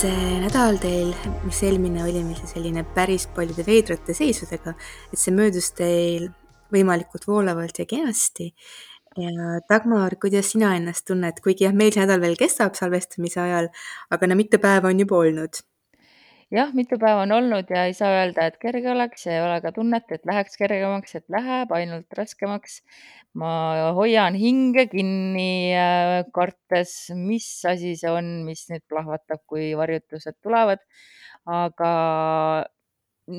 see nädal teil, mis eelmine oli meil selline päris paljude veidrate seisudega, et see möödus teil võimalikult voolavalt ja kenasti. ja Dagmar, kuidas sina ennast tunned, kuigi jah, meil see nädal veel kestab salvestamise ajal, aga no mitu päeva on juba olnud jah, mitu päeva on olnud ja ei saa öelda, et kerge oleks ei ole ka tunnet, et läheks kergemaks, et läheb ainult raskemaks. Ma hoian hinge kinni, äh, kartes, mis asi see on, mis nüüd plahvatab, kui varjutused tulevad. aga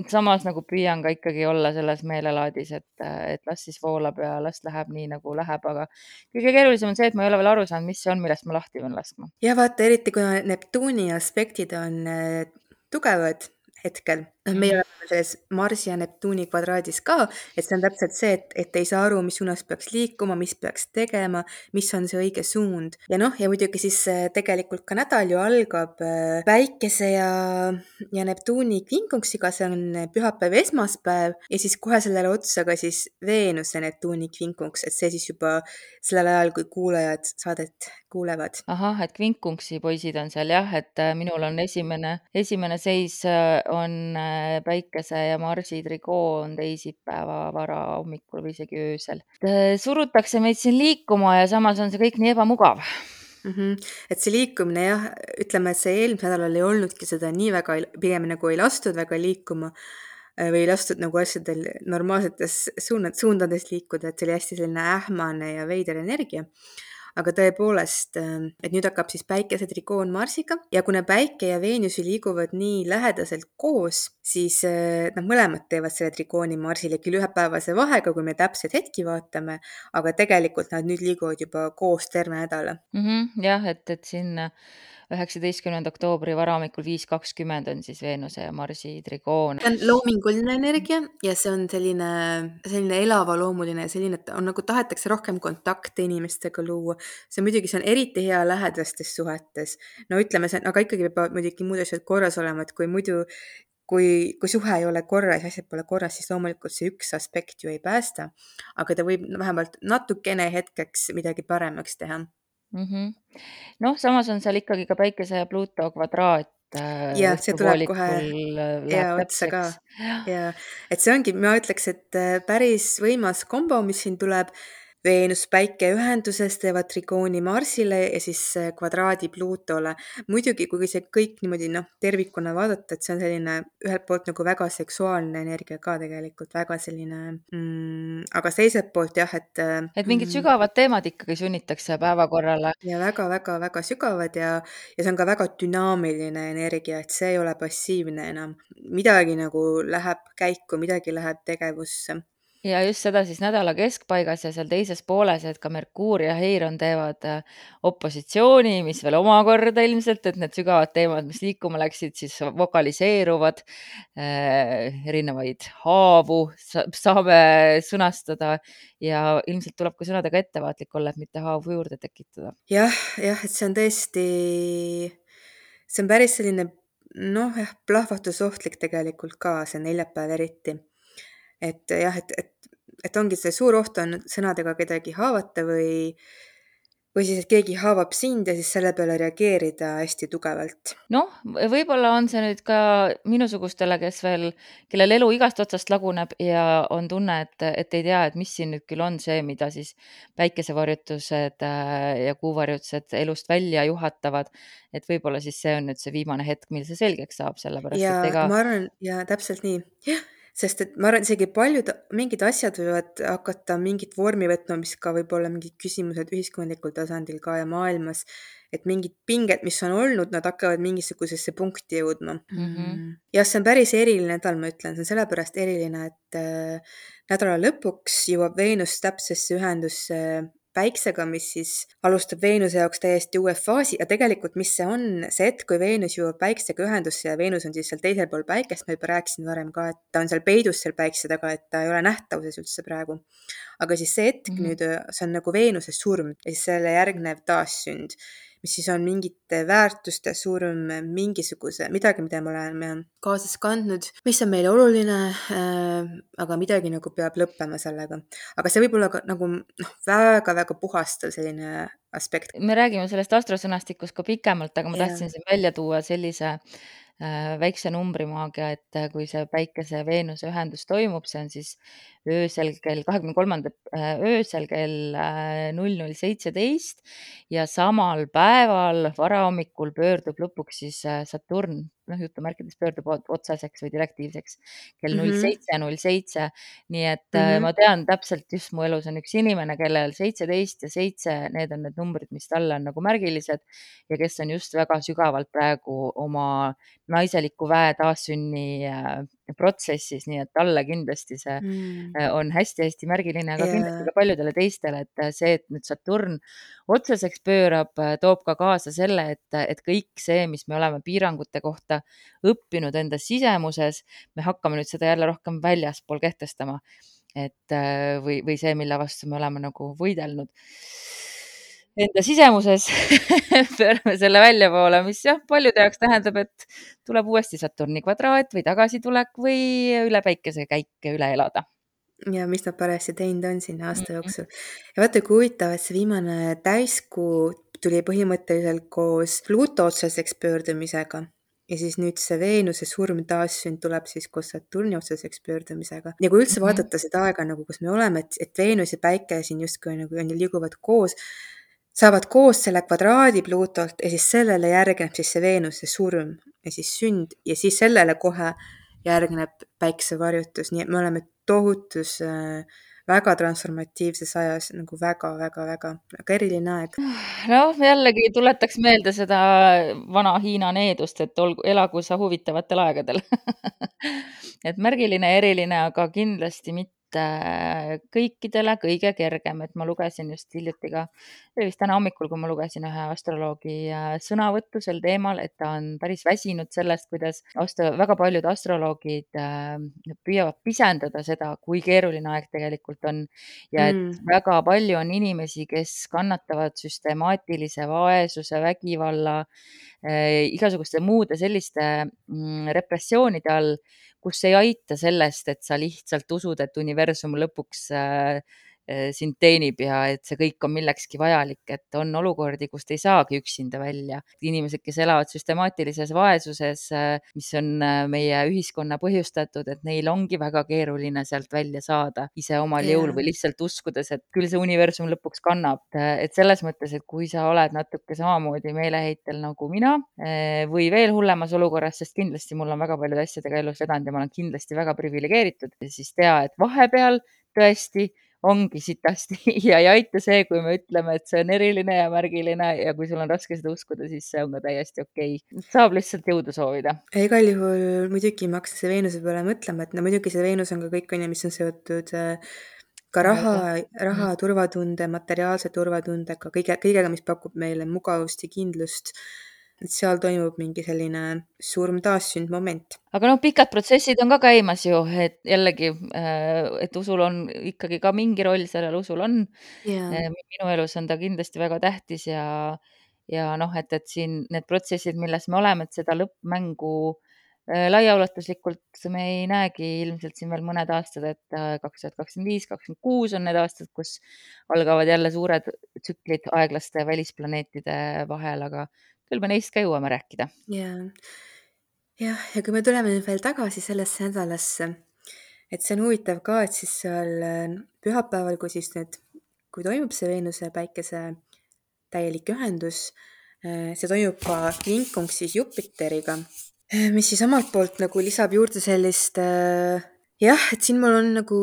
samas nagu püüan ka ikkagi olla selles meelelaadis, et, et las siis voolab ja las läheb nii, nagu läheb, aga kõige keerulisem on see, et ma ei ole veel aru saanud, mis see on, millest ma lahti pean laskma. ja vaata, eriti kuna Neptuuni aspektid on äh, tugevad hetkel. Noh, meie oleme selles Marsi ja Neptuuni kvadraadis ka, et see on täpselt see, et, et ei saa aru, mis suunas peaks liikuma, mis peaks tegema, mis on see õige suund. ja noh, ja muidugi siis äh, tegelikult ka nädal ju algab äh, Päikese ja, ja Neptuuni kvinkunksiga, see on pühapäev, esmaspäev ja siis kohe sellele otsa ka siis Veenuse Neptuuni kvinkunks, et see siis juba sellel ajal, kui kuulajad saadet kuulevad. ahah, et kvinkunksi poisid on seal jah, et äh, minul on esimene, esimene seis äh, on äh, Päikese ja Marsi trikoo on teisipäeva varahommikul või isegi öösel. surutakse meid siin liikuma ja samas on see kõik nii ebamugav mm. -hmm. et see liikumine jah, ütleme, et see eelmisel nädalal ei olnudki seda nii väga, pigem nagu ei lastud väga liikuma äh, või ei lastud nagu asjadel normaalsetes suunad, suundades liikuda, et see oli hästi selline ähmane ja veider energia aga tõepoolest, ähm, et nüüd hakkab siis päikese trikoon Marsiga ja kuna päike ja Veenus ju liiguvad nii lähedaselt koos, siis äh, nad mõlemad teevad selle trikooni Marsile küll ühepäevase vahega, kui me täpseid hetki vaatame, aga tegelikult nad nüüd liiguvad juba koos terve nädala mm. -hmm, jah, et, et siin üheksateistkümnenda oktoobri varahommikul viis kakskümmend on siis Veenuse ja Marsi trikoon. see on loominguline energia ja see on selline, selline elavaloomuline, selline, et on nagu tahetakse rohkem kontakte inimestega luua. see muidugi, see on eriti hea lähedastes suhetes. no ütleme, see aga ikkagi peavad muidugi muud asjad korras olema, et kui muidu kui, kui suhe ei ole korras, asjad pole korras, siis loomulikult see üks aspekt ju ei päästa. aga ta võib vähemalt natukene hetkeks midagi paremaks teha -hmm.. noh, samas on seal ikkagi ka Päikese ja Pluuto kvadraat. jah, see tuleb kohe hea otsa ka. ja, et see ongi, ma ütleks, et äh, päris võimas kombo, mis siin tuleb Veenus päike ühenduses teevad trikooni Marsile ja siis kvadraadi Pluutole. muidugi, kui see kõik niimoodi noh, tervikuna vaadata, et see on selline ühelt poolt nagu väga seksuaalne energia ka tegelikult, väga selline mm,, aga teiselt poolt jah, et. et mingid mm, sügavad teemad ikkagi sunnitakse päevakorrale. ja väga-väga-väga sügavad ja, ja see on ka väga dünaamiline energia, et see ei ole passiivne enam. midagi nagu läheb käiku, midagi läheb tegevusse ja just seda siis nädala keskpaigas ja seal teises pooles, et ka Merkuur ja Heiron teevad äh, opositsiooni, mis veel omakorda ilmselt, et need sügavad teemad, mis liikuma läksid, siis vokaliseeruvad äh,. erinevaid haavu saame sõnastada ja ilmselt tuleb ka sõnadega ettevaatlik olla, et mitte haavu juurde tekitada. jah, jah, et see on tõesti, see on päris selline noh, jah, plahvatusohtlik tegelikult ka see neljapäev eriti et jah, et, et, et ongi see suur oht on sõnadega kedagi haavata või, või siis, et keegi haavab sind ja siis selle peale reageerida hästi tugevalt. noh, võib-olla on see nüüd ka minusugustele, kes veel, kellel elu igast otsast laguneb ja on tunne, et, et ei tea, et mis siin nüüd küll on see, mida siis päikesevarjutused äh, ja kuuvarjutused elust välja juhatavad. et võib-olla siis see on nüüd see viimane hetk, mil see selgeks saab, sellepärast ja et ega. ma arvan ja täpselt nii, jah sest et ma arvan, isegi paljud mingid asjad võivad hakata mingit vormi võtma, mis ka võib-olla mingid küsimused ühiskondlikul tasandil ka ja maailmas, et mingid pinged, mis on olnud, nad hakkavad mingisugusesse punkti jõudma mm. -hmm. jah, see on päris eriline nädal, ma ütlen, see on sellepärast eriline, et äh, nädala lõpuks jõuab Veenus täpsesse ühendusse päiksega, mis siis alustab Veenuse jaoks täiesti uue faasi ja tegelikult, mis see on, see hetk, kui Veenus jõuab päiksega ühendusse ja Veenus on siis seal teisel pool päikest, ma juba rääkisin varem ka, et ta on seal peidus seal päikse taga, et ta ei ole nähtavuses üldse praegu. aga siis see hetk mm -hmm. nüüd, see on nagu Veenuse surm ja siis selle järgnev taassünd mis siis on mingite väärtuste surm, mingisuguse, midagi, mida me oleme kaasas kandnud, mis on meile oluline äh,, aga midagi nagu peab lõppema sellega. aga see võib olla ka nagu noh, väga-väga puhastav selline aspekt. me räägime sellest astrosõnastikust ka pikemalt, aga ma Jaa. tahtsin siin välja tuua sellise äh, väikse numbrimaagia, et äh, kui see Päikese ja Veenuse ühendus toimub, see on siis öösel kell kahekümne kolmanda äh, öösel kell null null seitseteist ja samal päeval varahommikul pöördub lõpuks siis äh, Saturn noh, jutumärkides pöördub otseseks või direktiivseks kell null seitse, null seitse. nii et mm -hmm. ma tean täpselt, just mu elus on üks inimene, kellel seitseteist ja seitse, need on need numbrid, mis talle on nagu märgilised ja kes on just väga sügavalt praegu oma naiseliku väe taassünni äh, protsessis, nii et talle kindlasti see mm. on hästi-hästi märgiline, aga yeah. kindlasti ka paljudele teistele, et see, et nüüd Saturn otseseks pöörab, toob ka kaasa selle, et, et kõik see, mis me oleme piirangute kohta õppinud enda sisemuses, me hakkame nüüd seda jälle rohkem väljaspool kehtestama. et või, või see, mille vastu me oleme nagu võidelnud enda sisemuses pöörame selle väljapoole, mis jah, paljude jaoks tähendab, et tuleb uuesti Saturni kvadraat või tagasitulek või üle päikese käik üle elada ja mis nad parajasti teinud on siin aasta jooksul. ja vaata, kui huvitav, et see viimane täiskuu tuli põhimõtteliselt koos Pluto otseseks pöördumisega ja siis nüüd see Veenuse surm taassünd tuleb siis koos Saturni otseseks pöördumisega. ja kui üldse -hmm. vaadata seda aega nagu, kus me oleme, et, et Veenus ja Päike siin justkui nagu liiguvad koos, saavad koos selle kvadraadi Pluutolt ja siis sellele järgneb siis see Veenuse surm ja siis sünd ja siis sellele kohe järgneb päiksevarjutus, nii et me oleme tohutus äh, väga transformatiivses ajas nagu väga-väga-väga, väga eriline aeg. noh, jällegi tuletaks meelde seda vana Hiina needust, et olgu, elagu sa huvitavatel aegadel et märgiline, eriline, aga kindlasti mitte kõikidele kõige kergem, et ma lugesin just hiljuti ka, vist täna hommikul, kui ma lugesin ühe astroloogi äh, sõnavõttu sel teemal, et ta on päris väsinud sellest, kuidas astro-, väga paljud astroloogid äh, püüavad pisendada seda, kui keeruline aeg tegelikult on ja et mm. väga palju on inimesi, kes kannatavad süstemaatilise vaesuse, vägivalla, äh, igasuguste muude selliste mm, repressioonide all kus ei aita sellest, et sa lihtsalt usud, et universum lõpuks Äh, sind teenib ja et see kõik on millekski vajalik, et on olukordi, kust ei saagi üksinda välja. inimesed, kes elavad süstemaatilises vaesuses, äh, mis on äh, meie ühiskonna põhjustatud, et neil ongi väga keeruline sealt välja saada ise omal jõul või lihtsalt uskudes, et küll see universum lõpuks kannab. et selles mõttes, et kui sa oled natuke samamoodi meeleheitel nagu mina või veel hullemas olukorras, sest kindlasti mul on väga paljude asjadega elus vedanud ja ma olen kindlasti väga priviligeeritud, siis tea, et vahepeal tõesti ongi sitasti ja ei aita see, kui me ütleme, et see on eriline ja märgiline ja kui sul on raske seda uskuda, siis see on ka täiesti okei. Okay.. saab lihtsalt jõudu soovida. igal juhul muidugi ei maksa see Veenuse peale mõtlema, et no muidugi see Veenus on ka kõik on ju, mis on seotud äh, ka raha, raha, turvatunde, materiaalse turvatundega, kõige, kõigega, mis pakub meile mugavust ja kindlust et seal toimub mingi selline surm-taassünd moment. aga noh, pikad protsessid on ka käimas ju, et jällegi, äh, et usul on ikkagi ka mingi roll sellel usul on yeah.. Äh, minu elus on ta kindlasti väga tähtis ja, ja noh, et, et siin need protsessid, milles me oleme, et seda lõppmängu äh, laiaulatuslikult me ei näegi ilmselt siin veel mõned aastad, et kaks tuhat kakskümmend viis, kakskümmend kuus on need aastad, kus algavad jälle suured tsüklid aeglaste välisplaneetide vahel, aga küll me neist ka jõuame rääkida. jaa, jah, ja kui me tuleme nüüd veel tagasi sellesse nädalasse, et see on huvitav ka, et siis seal äh, pühapäeval, kui siis nüüd, kui toimub see Veenuse ja Päikese täielik ühendus, äh, see toimub ka linkung siis Jupiteriga, äh, mis siis omalt poolt nagu lisab juurde sellist jah, et siin mul on nagu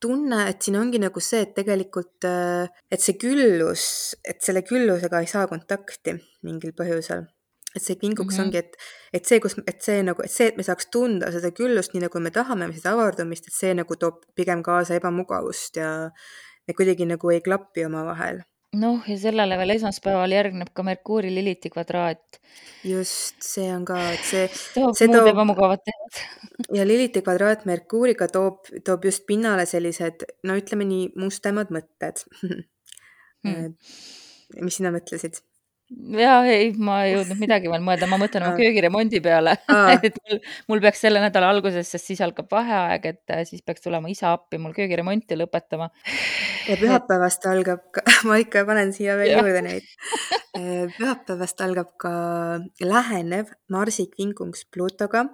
tunne, et siin ongi nagu see, et tegelikult, äh, et see küllus, et selle küllusega ei saa kontakti mingil põhjusel. et see kinguks mm -hmm. ongi, et, et see, kus, et see nagu, et see, et me saaks tunda seda küllust nii, nagu me tahame, seda avardumist, et see nagu toob pigem kaasa ebamugavust ja, ja kuidagi nagu ei klapi omavahel noh, ja sellele veel esmaspäeval järgneb ka Merkuuri Liliti kvadraat. just, see on ka, et see toob see muud toob ebamugavat teemat. ja Liliti kvadraat Merkuuriga toob, toob just pinnale sellised, no ütleme nii, mustemad mõtted hmm.. mis sina mõtlesid? Jaa, ei, ma ei jõudnud midagi veel mõelda, ma mõtlen oma köögiremondi peale et mul mul peaks selle nädala alguses, sest siis algab vaheaeg, et siis peaks tulema isa appi mul köögiremonti lõpetama. ja pühapäevast algab ka, ma ikka panen siia veel juurde neid. pühapäevast algab ka lähenev Marsi kvinkungs Pluutoga.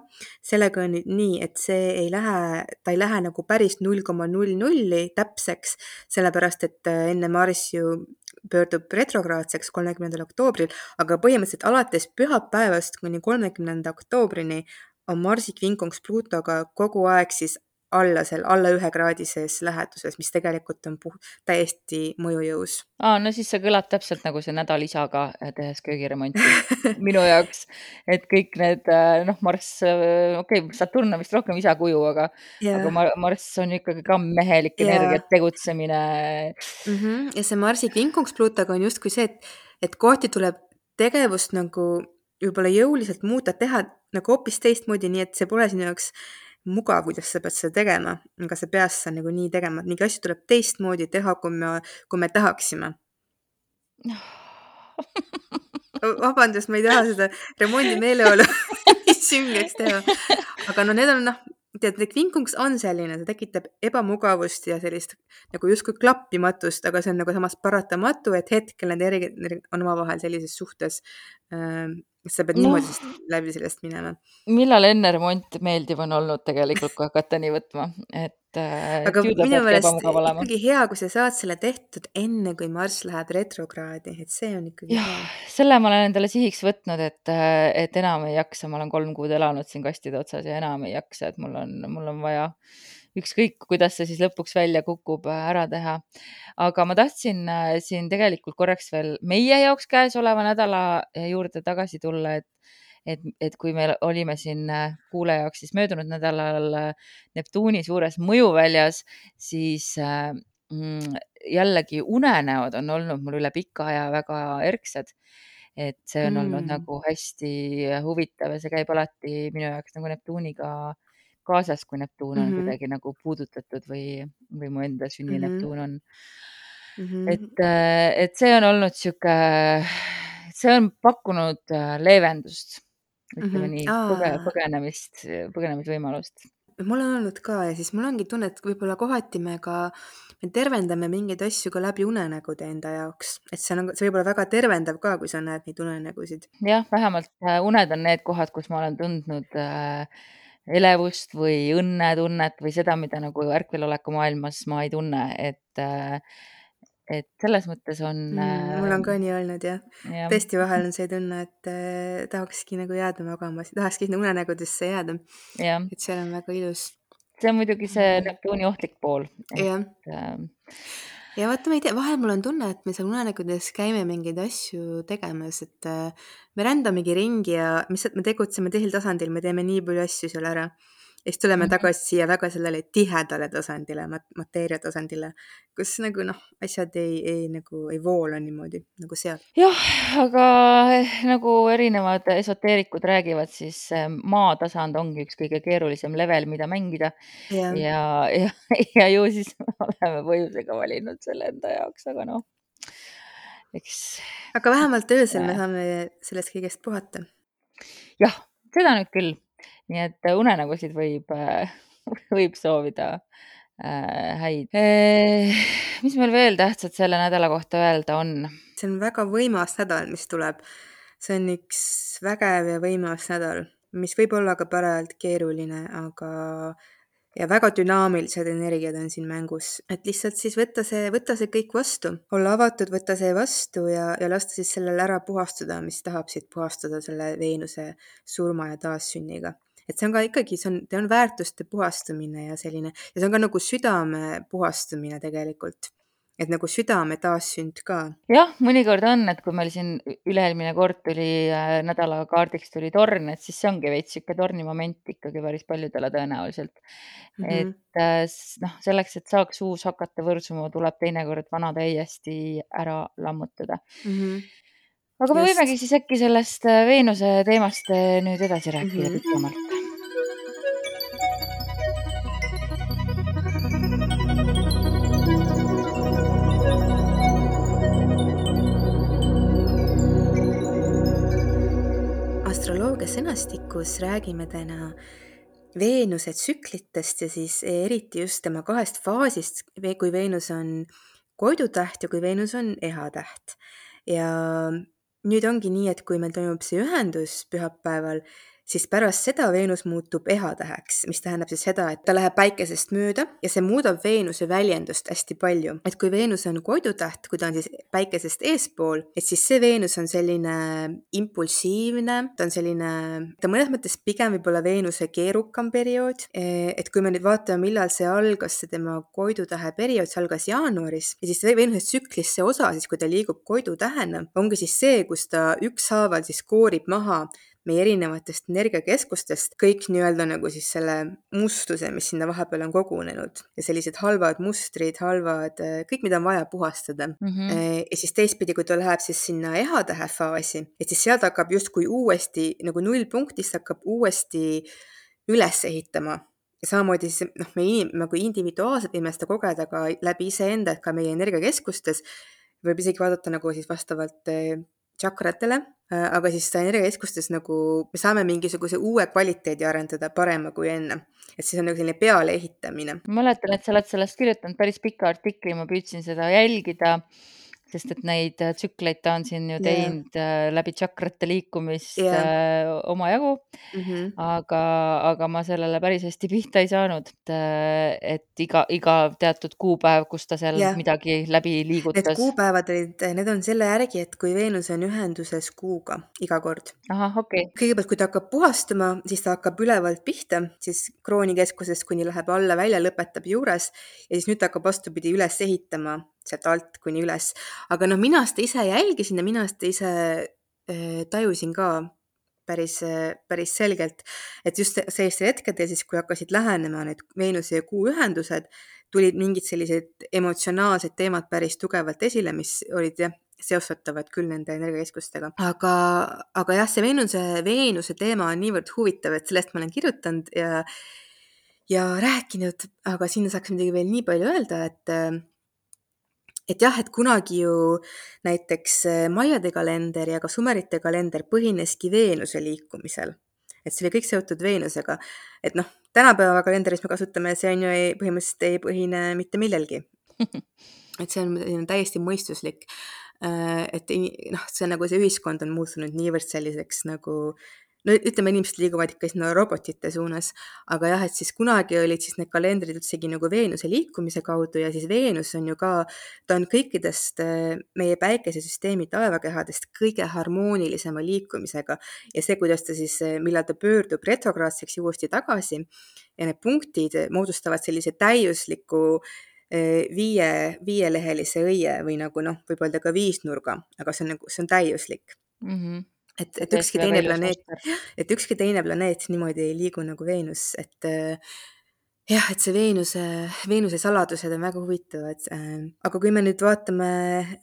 sellega on nüüd nii, et see ei lähe, ta ei lähe nagu päris null koma null nulli täpseks, sellepärast et enne Marss ju pöördub retrograadseks kolmekümnendal oktoobril, aga põhimõtteliselt alates pühapäevast kuni kolmekümnenda oktoobrini on Marsi kvinkungs Pluutoga kogu aeg siis alla seal, alla ühekraadises läheduses, mis tegelikult on puh-, täiesti mõjujõus. aa, no siis see kõlab täpselt nagu see nädal isaga, tehes köögiremonti minu jaoks. et kõik need noh, Marss, okei okay,, Saturn on vist rohkem isa kuju, aga Jah. aga Mar-, Marss on ikkagi ka mehelik Jaa. energia, tegutsemine. mhmh, ja see Marsi kvinkungs Pluutoga on justkui see, et, et kohati tuleb tegevust nagu võib-olla jõuliselt muuta, teha nagu hoopis teistmoodi, nii et see pole sinu jaoks mugav, kuidas sa pead seda tegema, aga sa pead seda nagunii tegema, et mingeid asju tuleb teistmoodi teha, kui me, kui me tahaksime. vabandust, ma ei taha seda remondi meeleolu süngeks teha. aga no need on noh, tead, kvinkungs on selline, see tekitab ebamugavust ja sellist nagu justkui klappimatust, aga see on nagu samas paratamatu, et hetkel need eri-, on omavahel sellises suhtes äh, sa pead Noh. niimoodi läbi sellest minema. millal enne remont meeldiv on olnud tegelikult, kui hakata nii võtma, et äh, aga minu meelest ikkagi hea, kui sa saad selle tehtud enne, kui Marss läheb retrokraadi, et see on ikkagi jah, selle ma olen endale sihiks võtnud, et, et enam ei jaksa, ma olen kolm kuud elanud siin kastide otsas ja enam ei jaksa, et mul on, mul on vaja ükskõik, kuidas see siis lõpuks välja kukub, ära teha. aga ma tahtsin äh, siin tegelikult korraks veel meie jaoks käesoleva nädala juurde tagasi tulla, et et, et kui me olime siin äh, kuulaja jaoks siis möödunud nädalal äh, Neptuuni suures mõjuväljas, siis äh, mm, jällegi unenäod on olnud mul üle pika aja väga erksad. et see on olnud Mm. nagu hästi huvitav ja see käib alati minu jaoks nagu Neptuuniga kaasas, kui Neptuun on Mhm. kuidagi nagu puudutatud või, või mu enda sünni Mhm. Neptuun on. Mhm. et, et see on olnud sihuke, see on pakkunud äh, leevendust, ütleme Mhm. nii, põge-, põgenemist, põgenemisvõimalust. mul on olnud ka ja siis mul ongi tunne, et võib-olla kohati me ka, me tervendame mingeid asju ka läbi unenägude enda jaoks, et see on, see võib olla väga tervendav ka, kui sa näed neid unenägusid. jah, vähemalt äh, uned on need kohad, kus ma olen tundnud äh, elevust või õnnetunnet või seda, mida nagu ärkveloleku maailmas ma ei tunne, et äh, et selles mõttes on mm,. mul on ka nii olnud jah äh, jah, tõesti vahel on see tunne, et äh, tahakski nagu jääda magama, tahakski sinna unenägudesse jääda, et seal on väga ilus. see on muidugi see Mhm. Neptuuni ohtlik pool, jah, äh, ja vaata, ma ei tea, vahel mul on tunne, et me seal unenägudes käime mingeid asju tegemas, et äh, me rändamegi ringi ja lihtsalt me tegutseme teisel tasandil, me teeme nii palju asju seal ära. Ja siis tuleme Mhm. tagasi siia väga sellele tihedale tasandile, mateeria tasandile, kus nagu noh, asjad ei, ei nagu ei voola niimoodi nagu seal. jah, aga eh, nagu erinevad esoteerikud räägivad, siis see maatasand ongi üks kõige keerulisem level, mida mängida jah, ja, ja, ja ju siis me oleme põhjusega valinud selle enda jaoks, aga noh, eks aga vähemalt öösel me Jaa. saame sellest kõigest puhata. jah, seda nüüd küll. Nii et unenägusid võib, võib soovida äh, häid eh,. mis meil veel tähtsat selle nädala kohta öelda on? see on väga võimas nädal, mis tuleb. see on üks vägev ja võimas nädal, mis võib olla ka parajalt keeruline, aga ja väga dünaamilised energiad on siin mängus, et lihtsalt siis võtta see, võtta see kõik vastu, olla avatud, võtta see vastu ja, ja lasta siis sellel ära puhastuda, mis tahab siit puhastuda selle Veenuse surma ja taassünniga. Et see on ka ikkagi, see on, ta on väärtuste puhastumine ja selline ja see on ka nagu südame puhastumine tegelikult. et nagu südame taassünd ka. jah, mõnikord on, et kui meil siin üle-eelmine kord tuli äh, nädala kaardiks tuli torn, et siis see ongi veits sihuke tornimoment ikkagi päris paljudele tõenäoliselt mm. et -hmm. äh, s- noh, selleks, et saaks uus hakata võrsuma, tuleb teinekord vana täiesti ära lammutada. Mm -hmm. aga me Just. võimegi siis äkki sellest äh, Veenuse teemast äh, nüüd edasi rääkida Mhm. pikemalt. Selles sõnastikus räägime täna Veenuse tsüklitest ja siis eriti just tema kahest faasist, kui Veenus on koidutäht ja kui Veenus on ehatäht. ja nüüd ongi nii, et kui meil toimub see ühendus pühapäeval, siis pärast seda Veenus muutub ehatäheks, mis tähendab siis seda, et ta läheb päikesest mööda ja see muudab Veenuse väljendust hästi palju. et kui Veenus on koidutäht, kui ta on siis päikesest eespool, et siis see Veenus on selline impulsiivne, ta on selline, ta mõnes mõttes pigem võib-olla Veenuse keerukam periood. et kui me nüüd vaatame, millal see algas, see tema koidutähe periood, see algas jaanuaris ja siis Veenuse tsüklis see osa siis, kui ta liigub koidutähena, ongi siis see, kus ta ükshaaval siis koorib maha meie erinevatest energiakeskustest kõik nii-öelda nagu siis selle mustuse, mis sinna vahepeal on kogunenud ja sellised halvad mustrid, halvad, kõik, mida on vaja puhastada mm. -hmm. ja siis teistpidi, kui ta läheb siis sinna ehatähe faasi, et siis sealt hakkab justkui uuesti nagu nullpunktist hakkab uuesti üles ehitama ja samamoodi siis noh, me inim, nagu individuaalselt võime seda kogeda ka läbi iseenda, et ka meie energiakeskustes võib isegi vaadata nagu siis vastavalt tšakratele, äh, aga siis energiakeskustes nagu me saame mingisuguse uue kvaliteedi arendada parema kui enne. et siis on nagu selline pealeehitamine. ma mäletan, et sa oled sellest kirjutanud päris pika artikli, ma püüdsin seda jälgida sest et neid äh, tsükleid ta on siin ju teinud yeah. läbi tšakrate liikumist yeah. omajagu mm. -hmm. aga, aga ma sellele päris hästi pihta ei saanud, et, äh, et iga, iga teatud kuupäev, kus ta seal yeah. midagi läbi liigutas. Need kuupäevad olid, need on selle järgi, et kui Veenus on ühenduses kuuga iga kord. ahah, okei okay.. kõigepealt, kui ta hakkab puhastuma, siis ta hakkab ülevalt pihta, siis kroonikeskusest kuni läheb alla välja, lõpetab juures ja siis nüüd ta hakkab vastupidi üles ehitama sealt alt kuni üles. aga noh, mina seda ise jälgisin ja mina seda ise äh, tajusin ka päris, päris selgelt, et just sellistel hetkedel siis, kui hakkasid lähenema need Veenuse ja Kuu ühendused, tulid mingid sellised emotsionaalsed teemad päris tugevalt esile, mis olid jah, seostatavad küll nende energiakeskustega. aga, aga jah, see Veenuse, Veenuse teema on niivõrd huvitav, et sellest ma olen kirjutanud ja ja rääkinud, aga sinna saaks muidugi veel nii palju öelda, et et jah, et kunagi ju näiteks äh, Maiade kalender ja ka Sumerite kalender põhineski Veenuse liikumisel. et see oli kõik seotud Veenusega. et noh, tänapäeva kalendris me kasutame, see on ju ei, põhimõtteliselt ei põhine mitte millelgi. et see on täiesti mõistuslik. Äh, et noh, see nagu see ühiskond on muutunud niivõrd selliseks nagu no ütleme, inimesed liiguvad ikka sinna robotite suunas, aga jah, et siis kunagi olid siis need kalendrid üldsegi nagu Veenuse liikumise kaudu ja siis Veenus on ju ka, ta on kõikidest äh, meie päikesesüsteemi taevakehadest kõige harmoonilisema liikumisega ja see, kuidas ta siis, äh, millal ta pöördub retrograadseks ja uuesti tagasi ja need punktid moodustavad sellise täiusliku äh, viie, viielehelise õie või nagu noh, võib öelda ka viisnurga, aga see on nagu, see on täiuslik mm. -hmm et, et ükski teine planeet, et ükski teine planeet niimoodi ei liigu nagu Veenus, et äh, jah, et see Veenuse, Veenuse saladused on väga huvitavad äh,. aga kui me nüüd vaatame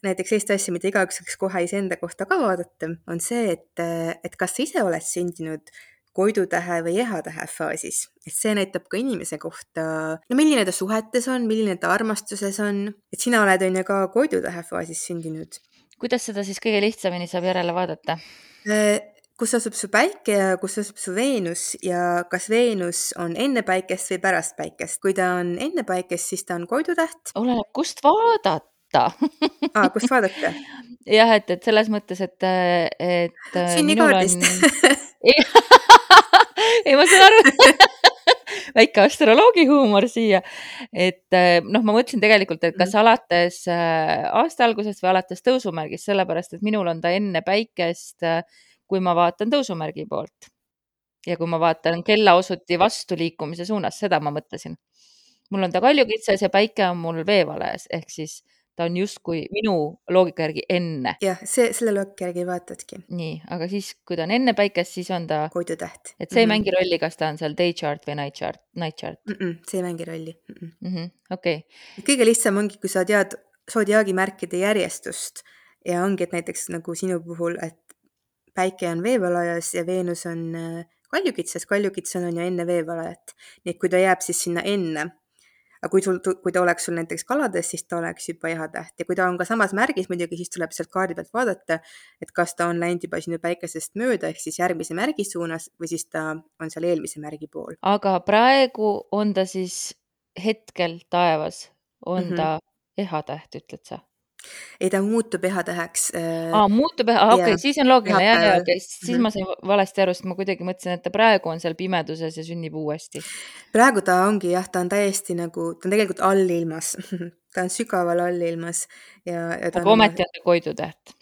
näiteks sellist asja, mida igaüks võiks kohe iseenda kohta ka vaadata, on see, et, et kas sa ise oled sündinud koidutähe või ehatähe faasis, et see näitab ka inimese kohta, no milline ta suhetes on, milline ta armastuses on, et sina oled on ju ka koidutähe faasis sündinud. kuidas seda siis kõige lihtsamini saab järele vaadata? Äh, kus asub su päike ja kus asub su Veenus ja kas Veenus on enne päikest või pärast päikest. kui ta on enne päikest, siis ta on koidutäht. oleneb, kust vaadata aa, kust vaadata? jah, et, et selles mõttes, et, et. sünnikaardist on... ei, ma saan aru väike astroloogi huumor siia. et noh, ma mõtlesin tegelikult, et kas mhm. alates äh, aasta algusest või alates tõusumärgist, sellepärast et minul on ta enne päikest, äh, kui ma vaatan tõusumärgi poolt. ja kui ma vaatan kellaosuti vastuliikumise suunas, seda ma mõtlesin. mul on ta kaljukitsas ja päike on mul veevalajas ehk siis ta on justkui minu loogika järgi enne. jah, see, selle loogika järgi vaatadki. nii, aga siis, kui ta on enne päikest, siis on ta. koidutäht. et see mm -hmm. ei mängi rolli, kas ta on seal day chart või night chart, night chart mm? -mm, see ei mängi rolli mm. -mm. mm -hmm, okei okay.. kõige lihtsam ongi, kui sa tead sodiaagimärkide järjestust ja ongi, et näiteks nagu sinu puhul, et päike on veevalajas ja Veenus on äh, kaljukitsas, kaljukits on ju enne veevalajat. nii et kui ta jääb siis sinna enne aga kui sul, kui ta oleks sul näiteks kalades, siis ta oleks juba ehatäht ja kui ta on ka samas märgis muidugi, siis tuleb sealt kaardi pealt vaadata, et kas ta on läinud juba sinu päikesest mööda ehk siis järgmise märgi suunas või siis ta on seal eelmise märgi pool. aga praegu on ta siis hetkel taevas, on mm -hmm. ta ehatäht, ütled sa? Ei, ta muutub ehatäheks äh,. aa, muutub eha, okei okay,, siis on loogiline, jah, jah, okei siis ma sain valesti aru, sest ma kuidagi mõtlesin, et ta praegu on seal pimeduses ja sünnib uuesti. praegu ta ongi jah, ta on täiesti nagu, ta on tegelikult allilmas ta on sügaval allilmas ja, ja. aga ometi on ta koidutäht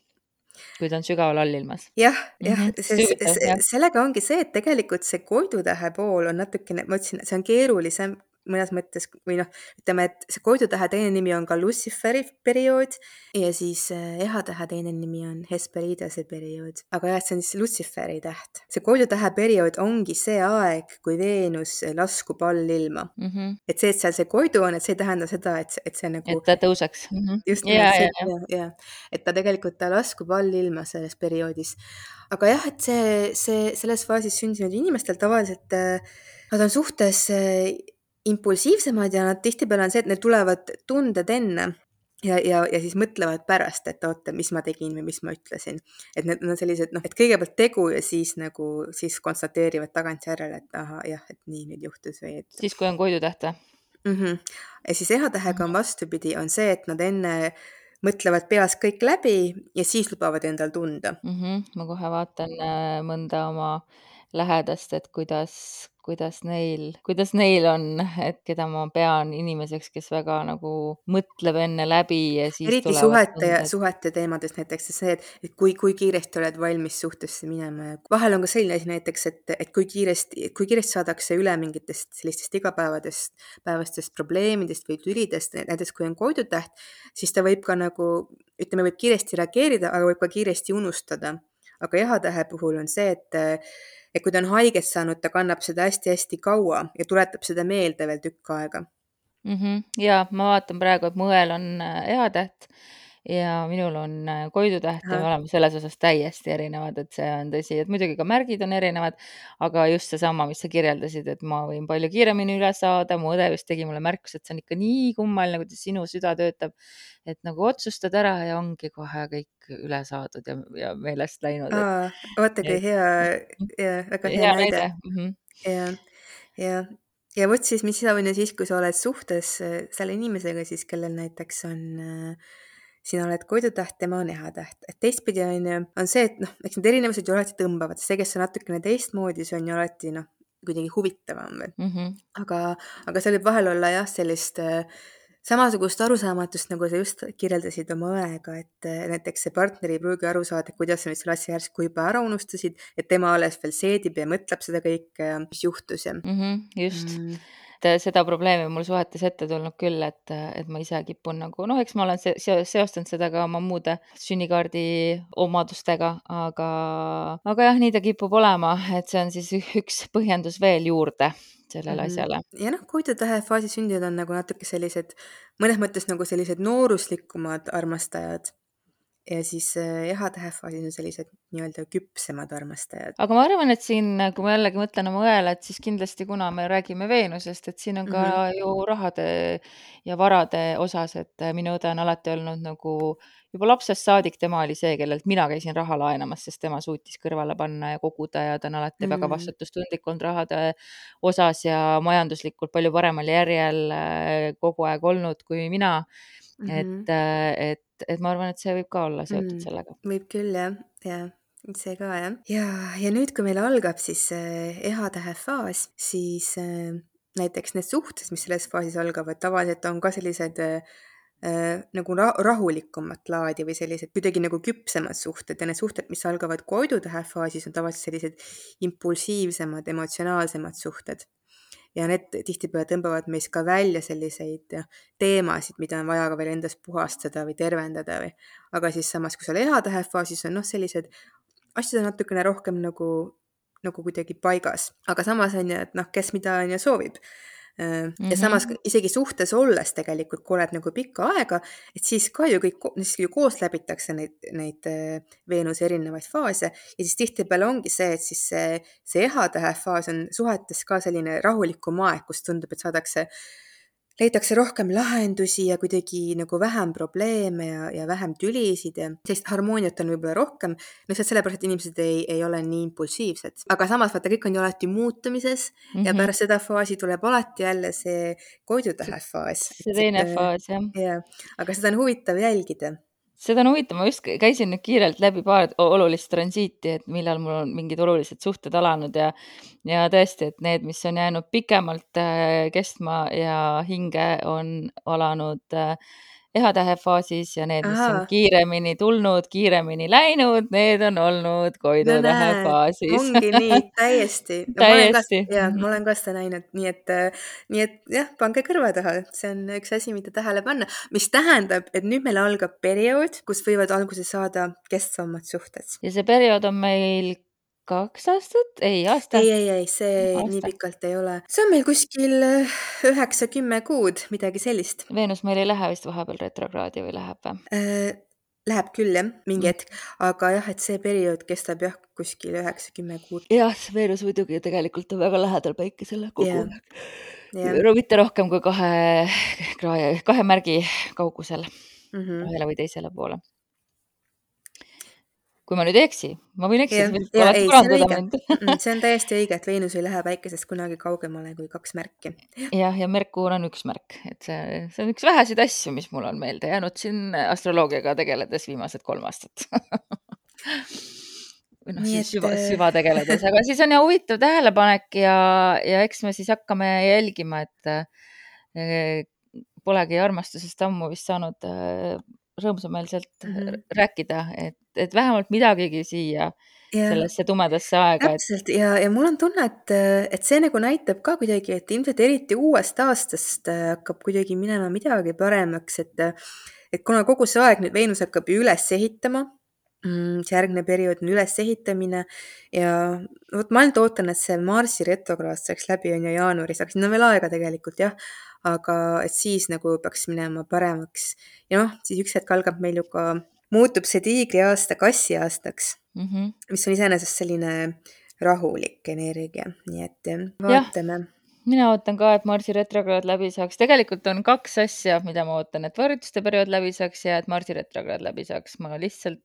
kui ta on sügaval allilmas. jah, jah mm, -hmm. see, see, sellega ongi see, et tegelikult see koidutähe pool on natukene, ma ütlesin, see on keerulisem mõnes mõttes või noh, ütleme, et see koidutähe teine nimi on ka Luciferi periood ja siis äh, ehatähe teine nimi on Hesperiidese periood. aga jah, see on siis Luciferi täht. see koidutähe periood ongi see aeg, kui Veenus laskub allilma mm. -hmm. et see, et seal see koidu on, et see ei tähenda seda, et, et see nagu. et ta tõuseks mm. -hmm. just nimelt see, ja, ja, et ta tegelikult, ta laskub allilma selles perioodis. aga jah, et see, see selles faasis sündinud inimestel tavaliselt äh, Nad on suhtes impulsiivsemad ja nad tihtipeale on see, et neil tulevad tunded enne ja, ja, ja siis mõtlevad pärast, et oota, mis ma tegin või mis ma ütlesin. et need on sellised noh, et kõigepealt tegu ja siis nagu, siis konstateerivad tagantjärele, et ahah, jah, et nii nüüd juhtus või et. siis, kui on koidutäht või mm? -hmm. ja siis ehatähega on vastupidi, on see, et nad enne mõtlevad peas kõik läbi ja siis lubavad endal tunda mm. -hmm. ma kohe vaatan äh, mõnda oma lähedast, et kuidas, kuidas neil, kuidas neil on, et keda ma pean inimeseks, kes väga nagu mõtleb enne läbi ja siis eriti suhete suhete teemadest näiteks see, et, et kui, kui kiiresti oled valmis suhtesse minema ja vahel on ka selline asi näiteks, et, et kui kiiresti, kui kiiresti saadakse üle mingitest sellistest igapäevadest, päevastest probleemidest või tülidest, näiteks kui on koidutäht, siis ta võib ka nagu, ütleme, võib kiiresti reageerida, aga võib ka kiiresti unustada. aga jahatähe puhul on see, et et kui ta on haiget saanud, ta kannab seda hästi-hästi kaua ja tuletab seda meelde veel tükk aega mm. -hmm. ja ma vaatan praegu, et mu õel on eatäht äh, ja minul on äh, koidutäht ja me oleme selles osas täiesti erinevad, et see on tõsi, et muidugi ka märgid on erinevad, aga just seesama, mis sa kirjeldasid, et ma võin palju kiiremini üle saada, mu õde just tegi mulle märkuse, et see on ikka nii kummaline, kuidas sinu süda töötab, et nagu otsustad ära ja ongi kohe kõik üle saadud ja, ja meelest läinud. vaata kui hea ja väga hea, hea näide. Mm -hmm. ja, ja ja vot siis, mis on ju siis, kui sa oled suhtes äh, selle inimesega siis, kellel näiteks on äh, sina oled koidutäht, tema on ehatäht. et teistpidi on ju, on see, et noh, eks need erinevused ju alati tõmbavad, see, kes on natukene teistmoodi, see on ju alati noh, kuidagi huvitavam veel mm. -hmm. aga, aga seal võib vahel olla jah, sellist äh, samasugust arusaamatust, nagu sa just kirjeldasid oma õega, et äh, näiteks see partner ei pruugi aru saada, kuidas sa nüüd selle asja järsku juba ära unustasid, et tema alles veel seedib ja mõtleb seda kõike, mis juhtus ja mm. -hmm, just mm et äh, seda probleemi mul suhetes ette tulnud küll, et, et ma ise kipun nagu noh, eks ma olen se seostanud seda ka oma muude sünnikaardi omadustega, aga, aga jah, nii ta kipub olema, et see on siis üks põhjendus veel juurde sellele -hmm. asjale. ja noh, koidutähe faasis sündijad on nagu natuke sellised, mõnes mõttes nagu sellised nooruslikumad armastajad ja siis ehatähe faasis on sellised nii-öelda küpsemad armastajad. aga ma arvan, et siin, kui ma jällegi mõtlen oma õele, et siis kindlasti, kuna me räägime Veenusest, et siin on ka mm -hmm. ju rahade ja varade osas, et minu õde on alati olnud nagu juba lapsest saadik, tema oli see, kellelt mina käisin raha laenamas, sest tema suutis kõrvale panna ja koguda ja ta on alati mm -hmm. väga vastutustundlik olnud rahade osas ja majanduslikult palju paremal järjel äh, kogu aeg olnud kui mina mm. -hmm. et, äh, et et ma arvan, et see võib ka olla seotud mm, sellega. võib küll jah, ja see ka jah. ja, ja nüüd, kui meil algab siis äh, ehatähe faas, siis äh, näiteks need suhted, mis selles faasis algavad, tavaliselt on ka sellised äh, äh, nagu ra rahulikumat laadi või sellised kuidagi nagu küpsemad suhted ja need suhted, mis algavad koidutähe faasis, on tavaliselt sellised impulsiivsemad, emotsionaalsemad suhted ja need tihtipeale tõmbavad meist ka välja selliseid teemasid, mida on vaja ka veel endas puhastada või tervendada või, aga siis samas, kui sa oled ehatähe faasis, on noh, sellised asjad on natukene rohkem nagu, nagu kuidagi paigas, aga samas on ju, et noh, kes mida on ju soovib Mm -hmm. ja samas isegi suhtes olles tegelikult, kui oled nagu pikka aega, et siis ka ju kõik, siis ju koos läbitakse neid, neid äh, Veenuse erinevaid faase ja siis tihtipeale ongi see, et siis see, see ehatähe faas on suhetes ka selline rahulikum aeg, kus tundub, et saadakse leitakse rohkem lahendusi ja kuidagi nagu vähem probleeme ja, ja vähem tülisid ja sellist harmooniat on võib-olla rohkem. lihtsalt sellepärast, et inimesed ei, ei ole nii impulsiivsed, aga samas vaata, kõik on ju alati muutumises mm -hmm. ja Mhm. pärast seda faasi tuleb alati jälle see koidutähe faas. see teine faas, jah. jah, aga seda on huvitav jälgida seda on huvitav, ma just käisin nüüd kiirelt läbi paar olulist transiiti, et millal mul on mingid olulised suhted alanud ja ja tõesti, et need, mis on jäänud pikemalt äh, kestma ja hinge, on alanud äh, ehatähe faasis ja need, mis on Ahaa. kiiremini tulnud, kiiremini läinud, need on olnud no koidutähe näed, faasis ongi nii, täiesti no,. täiesti. ja ma olen ka seda näinud, nii et, nii et jah, pange kõrva taha, see on üks asi, mida tähele panna, mis tähendab, et nüüd meil algab periood, kus võivad alguse saada kestvamad suhted. ja see periood on meil kaks aastat, ei aasta. ei, ei, ei, see Aasta. nii pikalt ei ole, see on meil kuskil üheksa-kümme kuud, midagi sellist Veenus meil ei lähe vist vahepeal retrokraadi või läheb või? äh,. Läheb küll jah, mingi Mm. hetk, aga jah, et see periood kestab jah, kuskil üheksa-kümme kuud. jah, Veenus muidugi tegelikult on väga lähedal päikesele kogu aeg. jah no mitte rohkem kui kahe kahe märgi kaugusel mm -hmm. ühele või teisele poole. Kui ma nüüd ei eksi, ma võin eksida, ei, see on täiesti õige, et Veenus ei lähe päikesest kunagi kaugemale kui kaks märki. jah, ja Merkuur on üks märk, et see, see on üks väheseid asju, mis mul on meelde jäänud siin astroloogiaga tegeledes viimased kolm aastat või noh, siis et, süva, äh, süva tegeledes, aga siis on ja huvitav tähelepanek ja, ja eks me siis hakkame jälgima, et äh, polegi armastusest ammu vist saanud äh, rõõmsameelselt mm. -hmm. rääkida, et, et vähemalt midagigi siia jah, sellesse tumedasse aega, et täpselt ja, ja mul on tunne, et, et see nagu näitab ka kuidagi, et ilmselt eriti uuest aastast äh, hakkab kuidagi minema midagi paremaks, et, et kuna kogu see aeg nüüd Veenus hakkab ju üles ehitama, see järgmine periood on ülesehitamine ja vot ma ainult ootan, et see Marsi retrokraad saaks läbi, on ju jaanuaris, aga sinna on veel aega tegelikult jah, aga et siis nagu peaks minema paremaks. ja noh, siis üks hetk algab meil ju ka, muutub see tiigri aasta kassi aastaks mm -hmm. mis on iseenesest selline rahulik energia, nii et vaatame. mina ootan ka, et Marsi retrokraad läbi saaks. tegelikult on kaks asja, mida ma ootan, et võrdluste periood läbi saaks ja et Marsi retrokraad läbi saaks. ma lihtsalt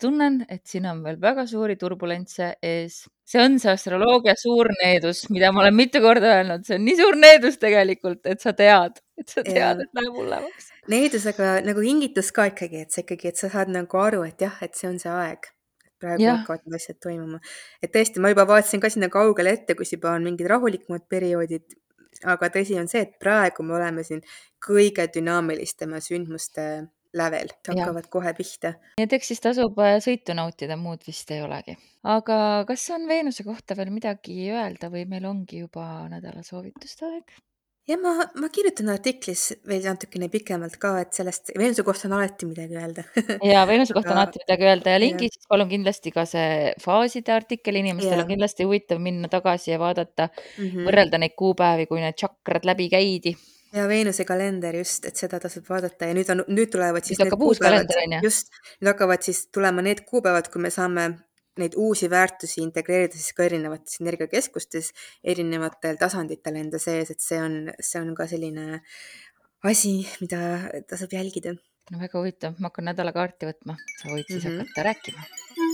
tunnen, et siin on veel väga suuri turbulentse ees. see on see astroloogia suur needus, mida ma olen mitu korda öelnud, see on nii suur needus tegelikult, et sa tead, et sa tead, et läheb hullemaks. needusega nagu kingitus ka ikkagi, et sa ikkagi, et sa saad nagu aru, et jah, et see on see aeg. praegu ja. hakkavad need asjad toimuma. et tõesti, ma juba vaatasin ka sinna kaugele ette, kus juba on mingid rahulikumad perioodid. aga tõsi on see, et praegu me oleme siin kõige dünaamilistema sündmuste lävel, hakkavad ja. kohe pihta. nii et eks siis tasub äh, sõitu nautida, muud vist ei olegi. aga kas on Veenuse kohta veel midagi öelda või meil ongi juba nädala soovituste aeg? ja ma, ma kirjutan artiklis veel natukene pikemalt ka, et sellest, Veenuse kohta on alati midagi öelda ja Veenuse kohta on alati midagi öelda ja lingi siis palun kindlasti ka see faaside artikkel, inimestel ja. on kindlasti huvitav minna tagasi ja vaadata mm, -hmm. võrrelda neid kuupäevi, kui need tšakrad läbi käidi ja Veenuse kalender just, et seda tasub vaadata ja nüüd on, nüüd tulevad siis nüüd hakkab uus kalender, on ju? just, nüüd hakkavad siis tulema need kuupäevad, kui me saame neid uusi väärtusi integreerida siis ka erinevates energiakeskustes, erinevatel tasanditel enda sees, et see on, see on ka selline asi, mida tasub jälgida. no väga huvitav, ma hakkan nädalakaarti võtma, sa võid siis mm -hmm. hakata rääkima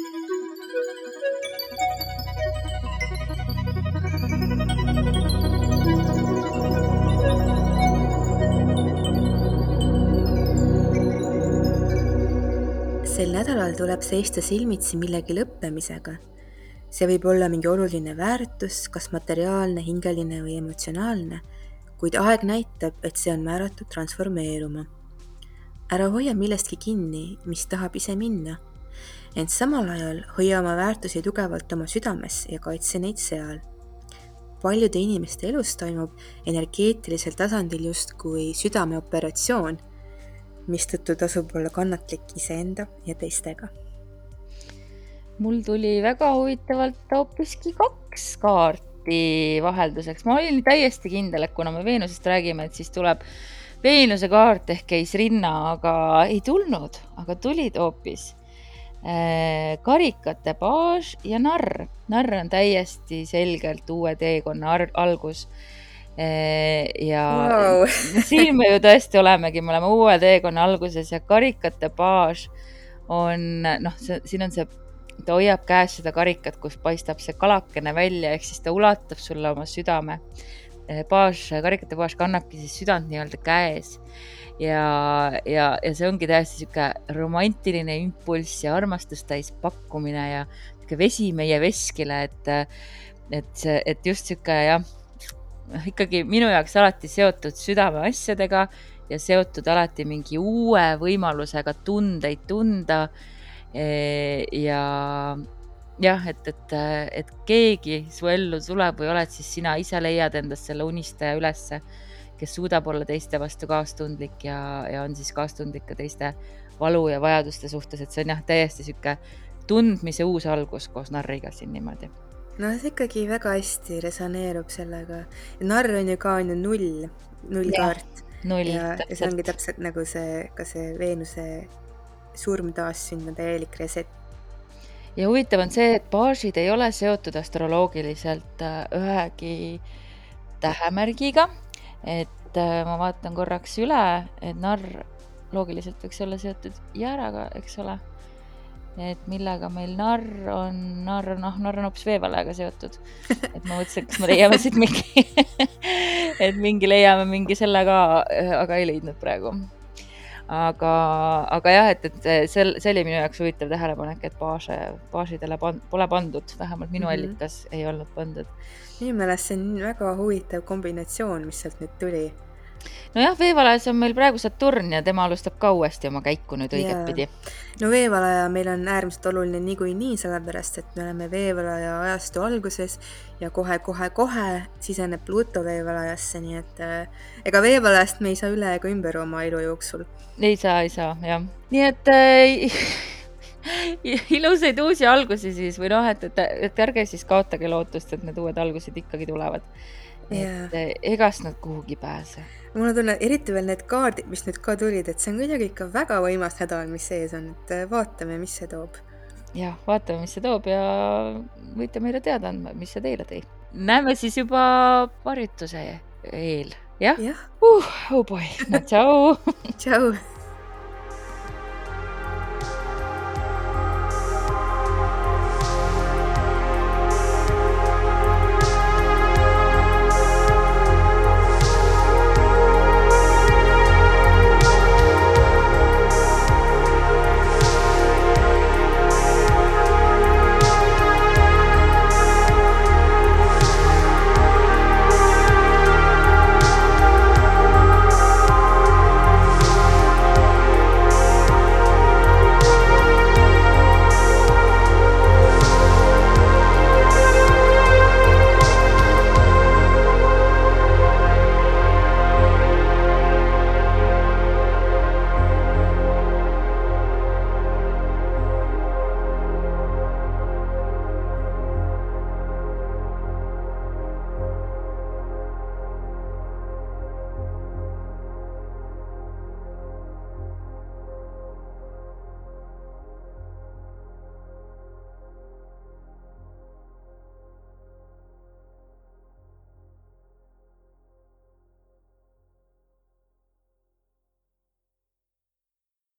sel nädalal tuleb seista silmitsi millegi lõppemisega. see võib olla mingi oluline väärtus, kas materiaalne, hingeline või emotsionaalne, kuid aeg näitab, et see on määratud transformeeruma. ära hoia millestki kinni, mis tahab ise minna, ent samal ajal hoia oma väärtusi tugevalt oma südames ja kaitse neid seal. paljude inimeste elus toimub energeetilisel tasandil justkui südameoperatsioon mistõttu tasub olla kannatlik iseenda ja teistega. mul tuli väga huvitavalt hoopiski kaks kaarti vahelduseks, ma olin täiesti kindel, et kuna me Veenusest räägime, et siis tuleb Veenuse kaart ehk käis rinna, aga ei tulnud, aga tulid hoopis äh, karikate baas ja narr. narr on täiesti selgelt uue teekonna algus ja Vau! siin me ju tõesti olemegi, me oleme uue teekonna alguses ja karikate baas on noh, see siin on see, ta hoiab käes seda karikat, kust paistab see kalakene välja, ehk siis ta ulatab sulle oma südame. baas, karikate baas kannabki siis südant nii-öelda käes ja, ja, ja see ongi täiesti sihuke romantiline impulss ja armastust täis pakkumine ja sihuke vesi meie veskile, et, et et just sihuke jah, ikkagi minu jaoks alati seotud südameasjadega ja seotud alati mingi uue võimalusega tundeid tunda. ja jah, et, et, et keegi su ellu tuleb või oled siis sina ise leiad endast selle unistaja ülesse kes suudab olla teiste vastu kaastundlik ja, ja on siis kaastundlik ka teiste valu ja vajaduste suhtes, et see on jah, täiesti sihuke tundmise uus algus koos narriga siin niimoodi. No see ikkagi väga hästi resoneerub sellega. narr on ju ka on ju null, nullkaart. null, ja, ja see ongi täpselt nagu see, ka see Veenuse surm, taassünd on täielik reset ja huvitav on see, et baažid ei ole seotud astroloogiliselt äh, ühegi tähemärgiga, et äh, ma vaatan korraks üle, et narr loogiliselt võiks olla seotud jääraga, eks ole. Et millega meil narr on, narr, noh, narr on hoopis veevalajaga seotud. et ma mõtlesin, et kas me leiame siit mingi et mingi leiame mingi selle ka, aga ei leidnud praegu. aga, aga jah, et, et see, see oli minu jaoks huvitav tähelepanek, et baase, baasidele pan, pole pandud, vähemalt minu mm -hmm. allikas ei olnud pandud minu meelest see on väga huvitav kombinatsioon, mis sealt nüüd tuli. Nojah, veevalajas on meil praegu Saturn ja tema alustab ka uuesti oma käiku nüüd õigetpidi. no veevalaja meil on äärmiselt oluline niikuinii, sellepärast et me oleme veevalaja ajastu alguses ja kohe-kohe-kohe siseneb Pluto veevalajasse, nii et äh, ega veevalajast me ei saa üle ega ümber oma elu jooksul. ei saa, ei saa, jah. nii et äh, ilusaid uusi algusi siis või noh, et, et, et ärge siis kaotage lootust, et need uued algused ikkagi tulevad. Et yeah. egast nad kuhugi pääse. mul on tunne, eriti veel need kaardid, mis nüüd ka tulid, et see on kuidagi ikka väga võimas nädal, mis ees on, et äh, vaatame, mis see toob. jah, vaatame, mis see toob ja võite meile teada andma, mis see teile tõi. näeme siis juba harjutuse eel, jah ja.? Uh, oh boy, no tšau tšau